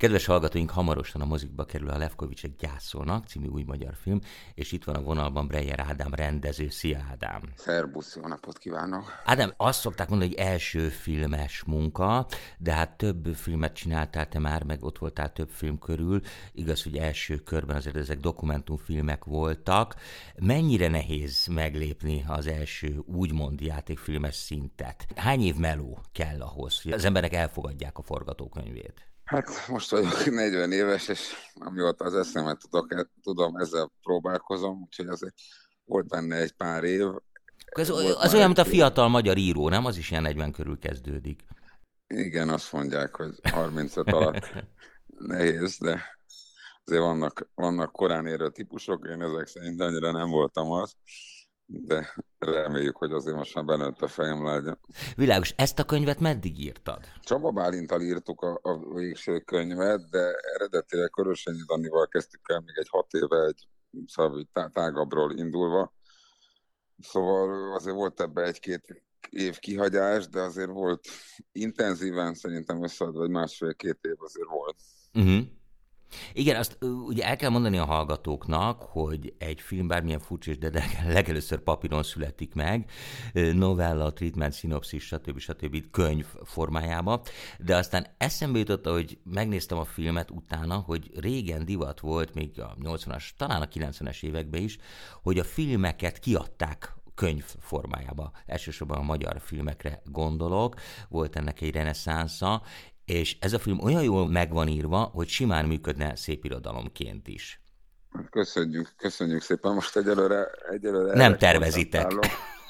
Kedves hallgatóink, hamarosan a mozikba kerül a Levkovicsek gyászolnak című új magyar film, és itt van a vonalban Breyer Ádám rendező. Szia Ádám! Szerbusz, jó napot kívánok! Ádám, azt szokták mondani, hogy első filmes munka, de hát több filmet csináltál te már, meg ott voltál több film körül. Igaz, hogy első körben azért ezek dokumentumfilmek voltak. Mennyire nehéz meglépni az első úgymond játékfilmes szintet? Hány év meló kell ahhoz, hogy az emberek elfogadják a forgatókönyvét? Hát most vagyok 40 éves, és amióta az eszemet tudok, tudom, ezzel próbálkozom, úgyhogy azért volt benne egy pár év. Ez, az olyan, mint a fiatal magyar író, nem? Az is ilyen 40 körül kezdődik. Igen, azt mondják, hogy 35 alatt nehéz, de azért vannak, vannak korán érő típusok, én ezek szerint annyira nem voltam az de reméljük, hogy azért most már benőtt a fejem lágya. Világos, ezt a könyvet meddig írtad? Csaba Bálintal írtuk a, a végső könyvet, de eredetileg Körösényi Danival kezdtük el még egy hat éve egy szóval tágabbról indulva. Szóval azért volt ebbe egy-két év kihagyás, de azért volt intenzíven, szerintem összeadva, vagy másfél-két év azért volt. Uh-huh. Igen, azt ugye el kell mondani a hallgatóknak, hogy egy film bármilyen furcsa, de legelőször papíron születik meg, novella, treatment, szinopszis, stb. stb. könyv formájába, de aztán eszembe jutott, hogy megnéztem a filmet utána, hogy régen divat volt, még a 80-as, talán a 90-es években is, hogy a filmeket kiadták könyv formájába. Elsősorban a magyar filmekre gondolok, volt ennek egy reneszánsza, és ez a film olyan jól meg van írva, hogy simán működne irodalomként is. Köszönjük, köszönjük szépen. Most egyelőre... egyelőre nem tervezitek.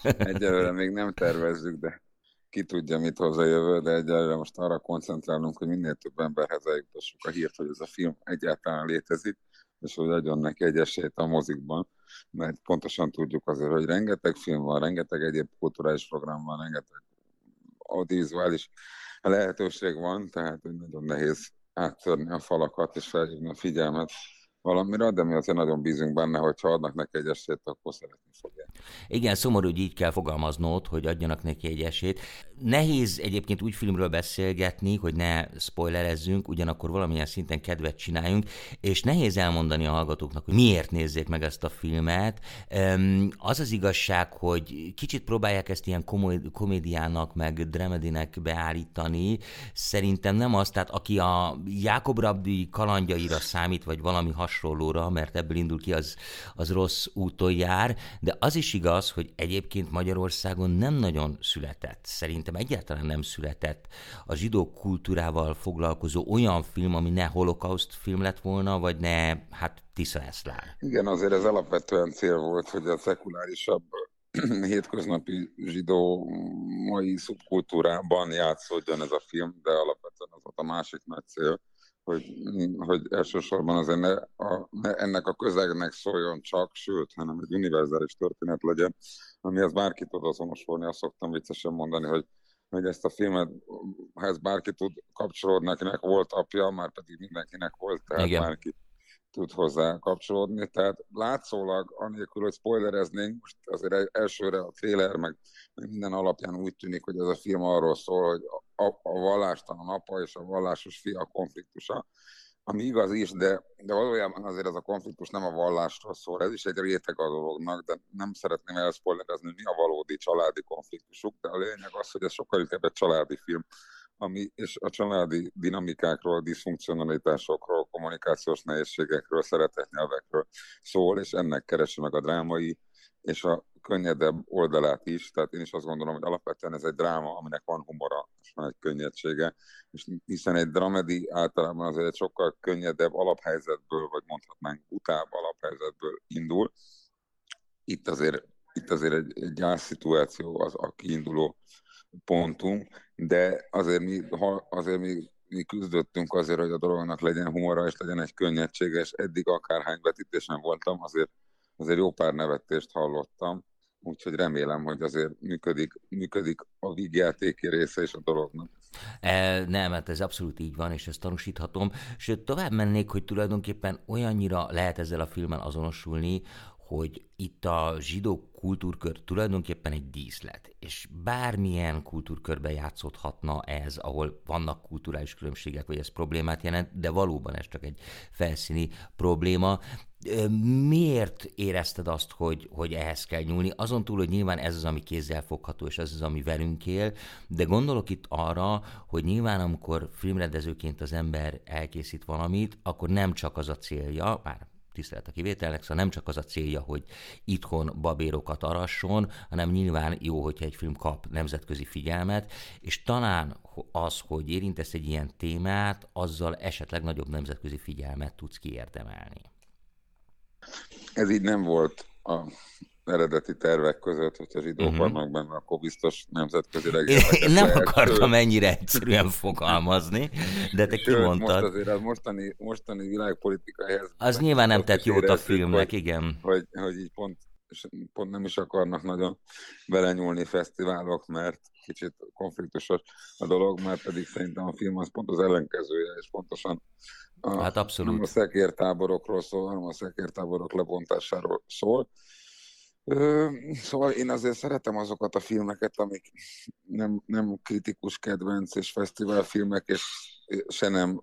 Egyelőre még nem tervezzük, de ki tudja, mit hoz a jövő, de egyelőre most arra koncentrálunk, hogy minél több emberhez eljutassuk a hírt, hogy ez a film egyáltalán létezik, és hogy adjon neki egy esélyt a mozikban, mert pontosan tudjuk azért, hogy rengeteg film van, rengeteg egyéb kulturális program van, rengeteg audiovizuális lehetőség van, tehát nagyon nehéz áttörni a falakat és felhívni a figyelmet valamire, de mi azért nagyon bízunk benne, hogy ha adnak neki egy esélyt, akkor szeretni fogja. Igen, szomorú, hogy így kell fogalmaznod, hogy adjanak neki egy esélyt. Nehéz egyébként úgy filmről beszélgetni, hogy ne spoilerezzünk, ugyanakkor valamilyen szinten kedvet csináljunk, és nehéz elmondani a hallgatóknak, hogy miért nézzék meg ezt a filmet. Az az igazság, hogy kicsit próbálják ezt ilyen komédiának, meg dramedinek beállítani. Szerintem nem az, tehát aki a Jákob Rabdi kalandjaira számít, vagy valami hasonlóra, mert ebből indul ki, az, az rossz úton jár, de az is igaz, hogy egyébként Magyarországon nem nagyon született, szerintem egyáltalán nem született a zsidó kultúrával foglalkozó olyan film, ami ne holokauszt film lett volna, vagy ne, hát Tisza Eszlán. Igen, azért ez alapvetően cél volt, hogy a szekulárisabb hétköznapi zsidó mai szubkultúrában játszódjon ez a film, de alapvetően az volt a másik nagy cél, hogy, hogy elsősorban azért ne, a, ne ennek a közegnek szóljon csak, sőt, hanem egy univerzális történet legyen, amihez bárki tud azonosulni. Azt szoktam viccesen mondani, hogy, hogy ezt a filmet, ha ez bárki tud kapcsolódni, akinek volt apja, már pedig mindenkinek volt, tehát Igen. bárki tud hozzá kapcsolódni. Tehát látszólag, anélkül, hogy spoilereznénk, most azért elsőre a trailer, meg minden alapján úgy tűnik, hogy ez a film arról szól, hogy a, a vallástalan apa és a vallásos fia konfliktusa, ami igaz is, de, de valójában azért ez a konfliktus nem a vallásról szól, ez is egy réteg a dolognak, de nem szeretném elszpoilerezni, mi a valódi családi konfliktusuk, de a lényeg az, hogy ez sokkal inkább egy családi film, ami, és a családi dinamikákról, diszfunkcionalitásokról, kommunikációs nehézségekről, szeretetnyelvekről szól, és ennek keresi meg a drámai és a könnyedebb oldalát is, tehát én is azt gondolom, hogy alapvetően ez egy dráma, aminek van humora, és van egy könnyedsége, és hiszen egy dramedi általában azért egy sokkal könnyedebb alaphelyzetből, vagy mondhatnánk utább alaphelyzetből indul. Itt azért, itt azért egy, egy gyászszituáció az a kiinduló pontunk, de azért mi, ha, azért mi, mi küzdöttünk azért, hogy a dolognak legyen humora, és legyen egy könnyedsége, és eddig akárhány vetítésen voltam, azért, azért jó pár nevetést hallottam, úgyhogy remélem, hogy azért működik, működik a vígjátéki része és a dolognak. E, nem, hát ez abszolút így van, és ezt tanúsíthatom. Sőt, tovább mennék, hogy tulajdonképpen olyannyira lehet ezzel a filmmel azonosulni, hogy itt a zsidó kultúrkör tulajdonképpen egy díszlet, és bármilyen kultúrkörbe játszódhatna ez, ahol vannak kulturális különbségek, vagy ez problémát jelent, de valóban ez csak egy felszíni probléma. Miért érezted azt, hogy, hogy ehhez kell nyúlni? Azon túl, hogy nyilván ez az, ami kézzel fogható, és ez az, ami velünk él, de gondolok itt arra, hogy nyilván amikor filmrendezőként az ember elkészít valamit, akkor nem csak az a célja, bár tisztelet a kivételnek, szóval nem csak az a célja, hogy itthon babérokat arasson, hanem nyilván jó, hogyha egy film kap nemzetközi figyelmet, és talán az, hogy érintesz egy ilyen témát, azzal esetleg nagyobb nemzetközi figyelmet tudsz kiérdemelni. Ez így nem volt a eredeti tervek között, hogyha zsidók uh-huh. vannak benne, akkor biztos nemzetközileg Én nem akartam ennyire egyszerűen fogalmazni, de te Sőt, kimondtad. Most azért az mostani, mostani világpolitikai helyzet... Az nyilván nem tett jót a filmnek, hogy, igen. Hogy, hogy így pont, pont nem is akarnak nagyon belenyúlni fesztiválok, mert kicsit konfliktusos a dolog, mert pedig szerintem a film az pont az ellenkezője, és pontosan a, hát abszolút. nem a szekértáborokról szól, hanem a szekértáborok lebontásáról szól. Szóval én azért szeretem azokat a filmeket, amik nem, nem kritikus kedvenc és fesztiválfilmek, és se nem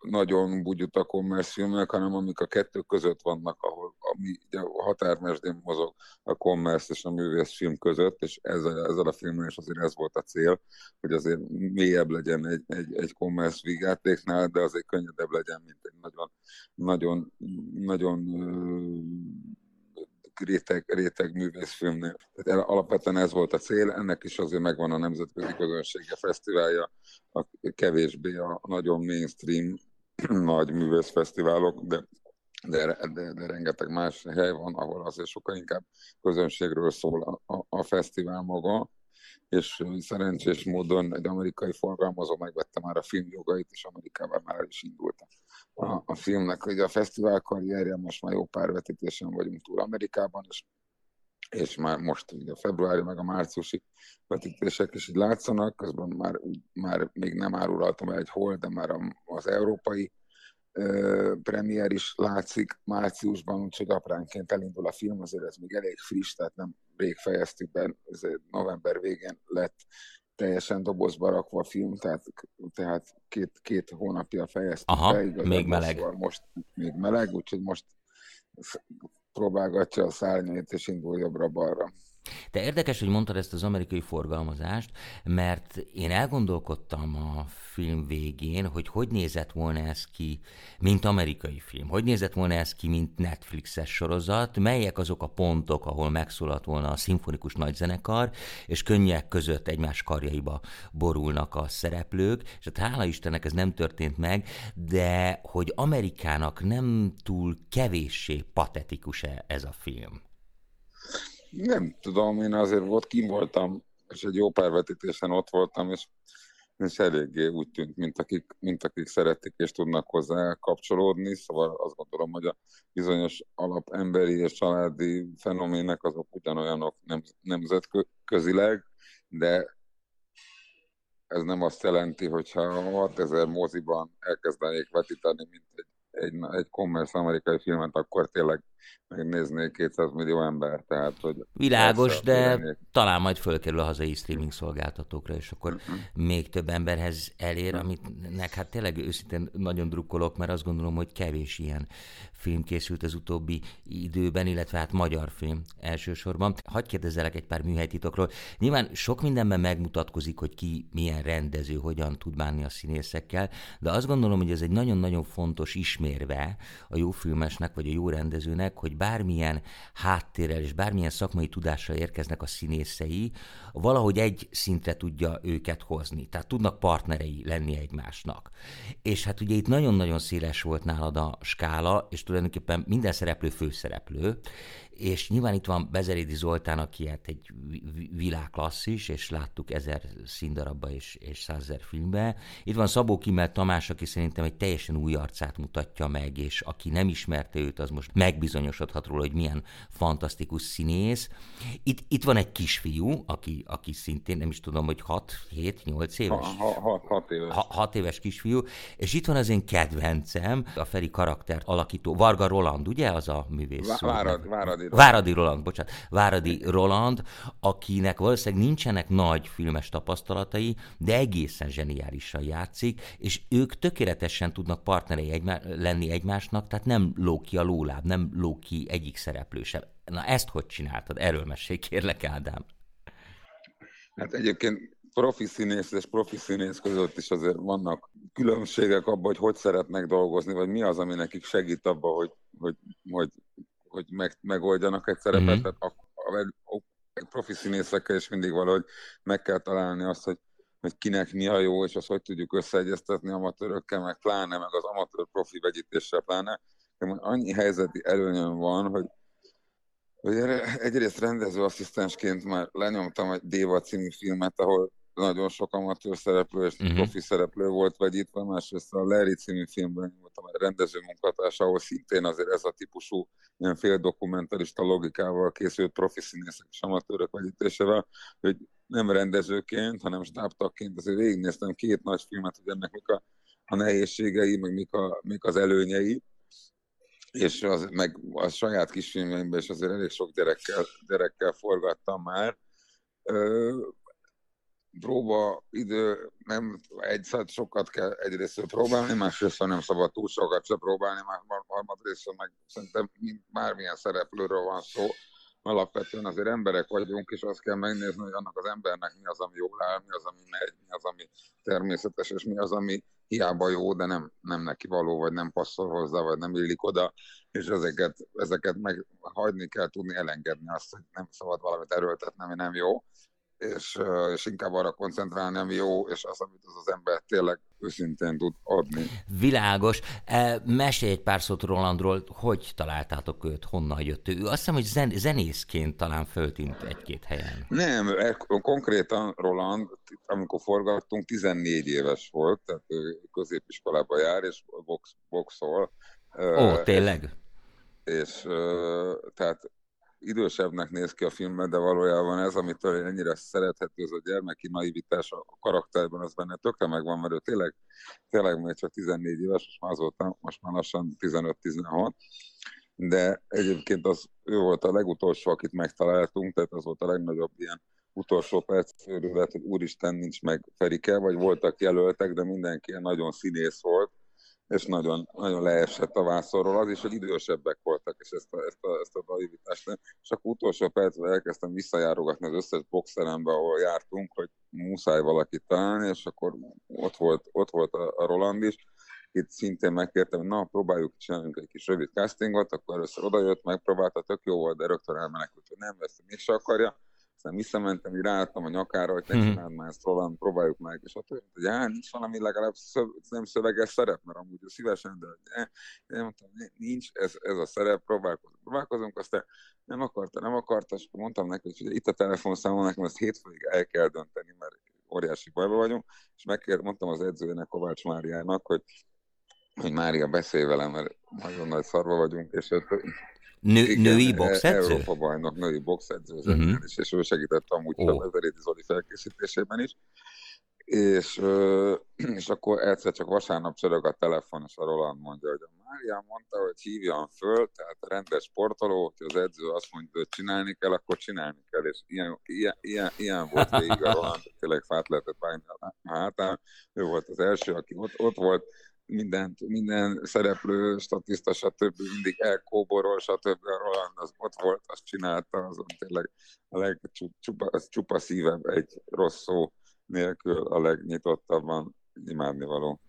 nagyon bugyuta commerce filmek, hanem amik a kettő között vannak, ahol ami, ugye, a határmesdén mozog a commerce és a művészfilm között, és ezzel, ezzel a filmmel is azért ez volt a cél, hogy azért mélyebb legyen egy, egy, egy commerce vígjátéknál, de azért könnyedebb legyen, mint egy nagyon, nagyon, nagyon réteg, réteg művészfilmnél. Tehát alapvetően ez volt a cél, ennek is azért megvan a nemzetközi közönsége fesztiválja, a kevésbé a nagyon mainstream nagy művészfesztiválok, de de, de, de rengeteg más hely van, ahol azért sokkal inkább közönségről szól a, a, a fesztivál maga, és szerencsés módon egy amerikai forgalmazó megvette már a filmjogait, és Amerikában már is indult a, a filmnek. Ugye a fesztivál karrierje, most már jó pár vetítésen vagyunk túl Amerikában, és, és már most ugye a februári meg a márciusi vetítések is így látszanak, közben már, már még nem árulhatom el egy hol, de már az európai premier is látszik márciusban, úgyhogy apránként elindul a film, azért ez még elég friss, tehát nem rég fejeztük be, ez november végén lett teljesen dobozba rakva a film, tehát, tehát két, két hónapja fejeztük Aha, be. Igaz, még meleg. Szóval most még meleg, úgyhogy most próbálgatja a szárnyait, és indul jobbra-balra. De érdekes, hogy mondtad ezt az amerikai forgalmazást, mert én elgondolkodtam a film végén, hogy hogy nézett volna ez ki, mint amerikai film. Hogy nézett volna ez ki, mint Netflixes sorozat, melyek azok a pontok, ahol megszólalt volna a szimfonikus nagyzenekar, és könnyek között egymás karjaiba borulnak a szereplők, és hát hála Istennek ez nem történt meg, de hogy Amerikának nem túl kevéssé patetikus -e ez a film. Nem tudom, én azért volt, kim voltam, és egy jó pár vetítésen ott voltam, és, és eléggé úgy tűnt, mint akik, mint akik szeretik és tudnak hozzá kapcsolódni, szóval azt gondolom, hogy a bizonyos alap emberi és családi fenomének azok ugyanolyanok nem, nemzetközileg, de ez nem azt jelenti, hogyha 6000 moziban elkezdenék vetíteni, mint egy, egy, egy commerce amerikai filmet, akkor tényleg megnézné 200 millió ember, tehát hogy... Világos, de lennék. talán majd fölkerül a hazai streaming szolgáltatókra, és akkor uh-huh. még több emberhez elér, uh-huh. amit hát tényleg őszintén nagyon drukkolok, mert azt gondolom, hogy kevés ilyen film készült az utóbbi időben, illetve hát magyar film elsősorban. Hagyj kérdezzelek egy pár műhelytitokról. Nyilván sok mindenben megmutatkozik, hogy ki milyen rendező, hogyan tud bánni a színészekkel, de azt gondolom, hogy ez egy nagyon-nagyon fontos ismérve a jó filmesnek, vagy a jó rendezőnek, hogy bármilyen háttérrel és bármilyen szakmai tudással érkeznek a színészei, valahogy egy szintre tudja őket hozni. Tehát tudnak partnerei lenni egymásnak. És hát ugye itt nagyon-nagyon széles volt nálad a skála, és tulajdonképpen minden szereplő főszereplő, és nyilván itt van Bezerédi Zoltán, aki hát egy világklasszis, és láttuk ezer színdarabba és, és százezer filmbe. Itt van Szabó Kimmel Tamás, aki szerintem egy teljesen új arcát mutatja meg, és aki nem ismerte őt, az most megbizonyosodhat róla, hogy milyen fantasztikus színész. Itt, itt van egy kisfiú, aki, aki szintén nem is tudom, hogy 6, 7, 8 éves? 6 éves. 6 éves kisfiú, és itt van az én kedvencem, a Feri karaktert alakító, Varga Roland, ugye az a művész? Várad, Váradi Roland. Váradi Roland, bocsánat. Váradi Roland, akinek valószínűleg nincsenek nagy filmes tapasztalatai, de egészen zseniálisan játszik, és ők tökéletesen tudnak partnerei egymá- lenni egymásnak, tehát nem ló ki a lóláb, nem ló ki egyik szereplő sem. Na ezt hogy csináltad? Erről mesélj, kérlek, Ádám. Hát egyébként profi színész és profi színész között is azért vannak különbségek abban, hogy hogy szeretnek dolgozni, vagy mi az, ami nekik segít abban, hogy, hogy, hogy, hogy meg, megoldjanak egy szerepet. Mm-hmm. Tehát a, a, a, a profi színészekkel is mindig valahogy meg kell találni azt, hogy, hogy kinek mi a jó, és azt hogy tudjuk összeegyeztetni amatőrökkel, meg pláne, meg az amatőr profi vegyítéssel pláne. De annyi helyzeti előnyöm van, hogy hogy egyrészt rendezőasszisztensként már lenyomtam egy Déva című filmet, ahol nagyon sok amatőr szereplő és uh-huh. profi szereplő volt vegyítve, másrészt a Larry című filmben voltam egy rendező munkatárs, ahol szintén azért ez a típusú ilyen féldokumentarista logikával készült profi színészek és amatőrök vegyítésével, hogy nem rendezőként, hanem stábtagként azért végignéztem két nagy filmet, hogy ennek mik a, a nehézségei, meg mik, a, mik az előnyei, és az, meg a saját kisfilmeimben is azért elég sok gyerekkel, gyerekkel forgattam már. Ö, próba idő, nem egyszer sokat kell egyrészt próbálni, másrészt nem szabad túl sokat se próbálni, már harmadrészt meg szerintem bármilyen szereplőről van szó, alapvetően azért emberek vagyunk, és azt kell megnézni, hogy annak az embernek mi az, ami jól áll, mi az, ami megy, mi az, ami természetes, és mi az, ami hiába jó, de nem, nem neki való, vagy nem passzol hozzá, vagy nem illik oda, és ezeket, ezeket meg hagyni kell tudni elengedni azt, hogy nem szabad valamit erőltetni, ami nem jó, és, és inkább arra koncentrálni, ami jó, és az, amit az az ember tényleg őszintén tud adni. Világos. E, mesélj egy pár szót Rolandról, hogy találtátok őt, honnan jött ő? Azt hiszem, hogy zen- zenészként talán föltűnt egy-két helyen. Nem, e, konkrétan Roland, amikor forgattunk, 14 éves volt, tehát középiskolába jár, és box, boxol. Ó, tényleg? És, és tehát idősebbnek néz ki a filmben, de valójában ez, amitől ennyire szerethető, ez a gyermeki naivitás a karakterben, az benne tökre megvan, mert ő tényleg, tényleg még csak 14 éves, most már azóta, most már lassan 15-16, de egyébként az, ő volt a legutolsó, akit megtaláltunk, tehát az volt a legnagyobb ilyen utolsó perc őrület, hogy úristen, nincs meg Ferike, vagy voltak jelöltek, de mindenki nagyon színész volt, és nagyon, nagyon leesett a vászorról. Az is, hogy idősebbek voltak, és ezt a, ezt a, ezt a naivitást. És akkor utolsó percben elkezdtem visszajárogatni az összes boxerembe, ahol jártunk, hogy muszáj valakit találni, és akkor ott volt, ott volt a, a Roland is. Itt szintén megkértem, hogy na, próbáljuk csinálni egy kis rövid castingot, akkor először odajött, megpróbálta, tök jó volt, de rögtön elmenekült, hogy nem, ezt mégse akarja aztán visszamentem, így ráálltam a nyakára, hogy te csináld már ezt Roland, próbáljuk meg, és ott hogy já, nincs valami legalább szöv, nem szöveges szerep, mert amúgy szívesen, de ne, nem mondtam, nincs ez, ez a szerep, próbálkozunk, próbálkozunk, aztán nem akarta, nem akarta, és akkor mondtam neki, hogy itt a telefonszámon, nekem ezt hétfőig el kell dönteni, mert óriási bajban vagyunk, és megkért, mondtam az edzőnek, Kovács Máriának, hogy hogy Mária beszélj velem, mert nagyon nagy szarva vagyunk, és őt Nő, Igen, női boxedző? Európa bajnok, női boxedző, uh-huh. és, és ő segített amúgy oh. a Verédi Zoli felkészítésében is. És, és akkor egyszer csak vasárnap csörög a telefon, és a Roland mondja, hogy a Mária mondta, hogy hívjam föl, tehát a rendes sportoló, hogy az edző azt mondja, hogy csinálni kell, akkor csinálni kell, és ilyen, ilyen, ilyen, ilyen volt végig a Roland, tényleg fát lehetett vágni a hátán. Ő volt az első, aki ott, ott volt, mindent, minden szereplő, statiszta, stb. mindig elkóborol, stb. Roland az ott volt, azt csinálta, azon tényleg a legcsupa, csupa szívem egy rossz szó nélkül a legnyitottabban imádnivaló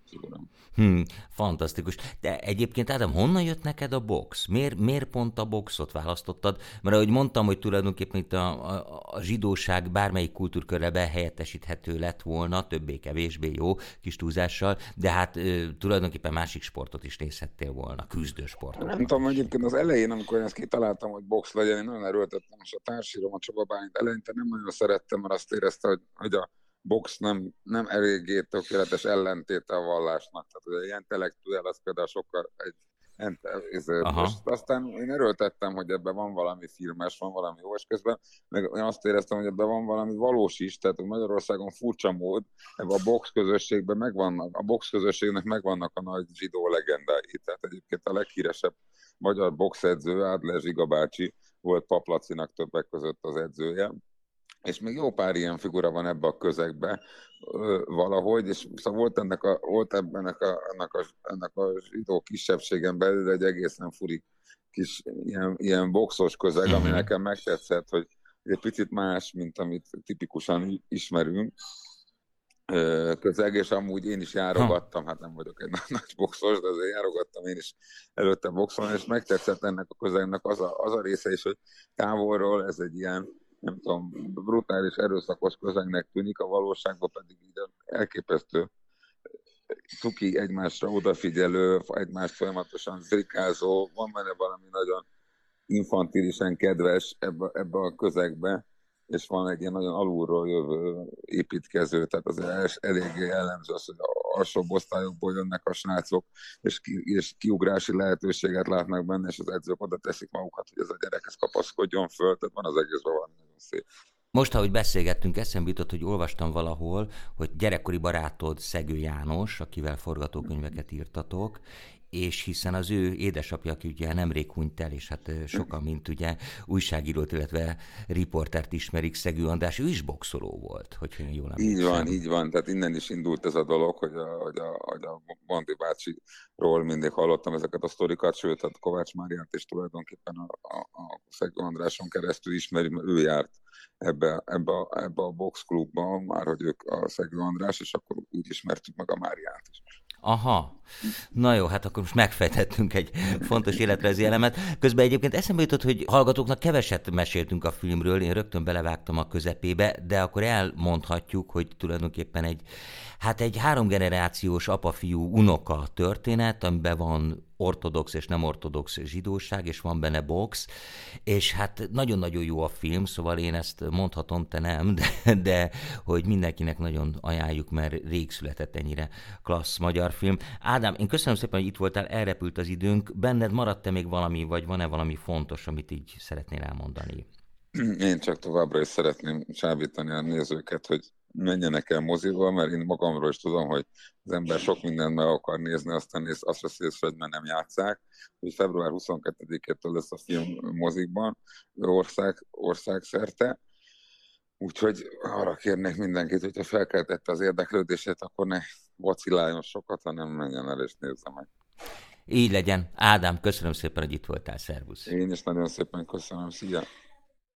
Hmm, fantasztikus. De egyébként, Ádám, honnan jött neked a box? Miért, miért pont a boxot választottad? Mert ahogy mondtam, hogy tulajdonképpen itt a, a, a zsidóság bármelyik kultúrkörre behelyettesíthető lett volna, többé-kevésbé jó, kis túlzással, de hát e, tulajdonképpen másik sportot is nézhettél volna, küzdősportot. Nem tudom, egyébként az elején, amikor én ezt kitaláltam, hogy box legyen, én nagyon erőltettem, és a társírom a Csaba Bálint eleinte nem nagyon szerettem, mert azt érezte, hogy, hogy a box nem, nem eléggé tökéletes ellentéte a vallásnak. Tehát az intellektuál az például sokkal egy most aztán én erőltettem, hogy ebben van valami filmes, van valami jó, és közben meg én azt éreztem, hogy ebben van valami valós is, tehát Magyarországon furcsa mód, ebben a box közösségben megvannak, a box közösségnek megvannak a nagy zsidó legendái, tehát egyébként a leghíresebb magyar boxedző, Adler Zsiga bácsi, volt Paplacinak többek között az edzője, és még jó pár ilyen figura van ebbe a közegbe valahogy, és szóval volt ennek a, volt ebben ennek a, ennek a, ennek a zsidó kisebbségen belül egy egészen furi kis ilyen, ilyen boxos közeg, ami mhm. nekem megtetszett, hogy egy picit más, mint amit tipikusan ismerünk közeg, és amúgy én is járogattam, hát nem vagyok egy nagy boxos, de azért járogattam én is előtte boxolni, és megtetszett ennek a közegnek az a, az a része is, hogy távolról ez egy ilyen nem tudom, brutális, erőszakos közegnek tűnik, a valóságban pedig így elképesztő cuki egymásra odafigyelő, egymást folyamatosan zrikázó, van benne valami nagyon infantilisen kedves ebbe, ebbe a közegbe, és van egy ilyen nagyon alulról jövő építkező, tehát az eléggé jellemző az, hogy a alsóbb osztályokból jönnek a srácok, és, ki, és kiugrási lehetőséget látnak benne, és az edzők oda teszik magukat, hogy ez a gyerek ez kapaszkodjon föl, tehát van az egészben valami nagyon szép. Most, ahogy beszélgettünk, eszembe jutott, hogy olvastam valahol, hogy gyerekkori barátod Szegő János, akivel forgatókönyveket írtatok, és hiszen az ő édesapja, aki ugye nemrég hunyt el, és hát sokan, mint ugye újságírót, illetve riportert ismerik, Szegő András, ő is boxoló volt, hogyha jól emlékszem. Így van, így van, tehát innen is indult ez a dolog, hogy a, hogy a, hogy a Bondi bácsiról mindig hallottam ezeket a sztorikat, sőt, hát Kovács Máriát is tulajdonképpen a, a, a Szegő Andráson keresztül ismeri, mert ő járt ebbe, ebbe, a, ebbe a boxklubba, már hogy ők a Szegő András, és akkor úgy ismertük meg a Máriát is. Aha. Na jó, hát akkor most megfejtettünk egy fontos életrajzi elemet. Közben egyébként eszembe jutott, hogy hallgatóknak keveset meséltünk a filmről, én rögtön belevágtam a közepébe, de akkor elmondhatjuk, hogy tulajdonképpen egy, hát egy háromgenerációs apa-fiú unoka történet, amiben van ortodox és nem ortodox zsidóság, és van benne box, és hát nagyon-nagyon jó a film, szóval én ezt mondhatom, te nem, de, de hogy mindenkinek nagyon ajánljuk, mert rég született ennyire klassz magyar film. Ádám, én köszönöm szépen, hogy itt voltál, elrepült az időnk, benned maradt-e még valami, vagy van-e valami fontos, amit így szeretnél elmondani? Én csak továbbra is szeretném csábítani a nézőket, hogy menjenek el moziba, mert én magamról is tudom, hogy az ember sok mindent meg akar nézni, aztán néz, azt veszi észre, hogy nem játszák. Hogy február 22-től lesz a film mozikban, ország, országszerte. Úgyhogy arra kérnék mindenkit, hogyha felkeltette az érdeklődését, akkor ne vaciláljon sokat, hanem menjen el és nézze meg. Így legyen. Ádám, köszönöm szépen, hogy itt voltál. Szervusz. Én is nagyon szépen köszönöm. Szia!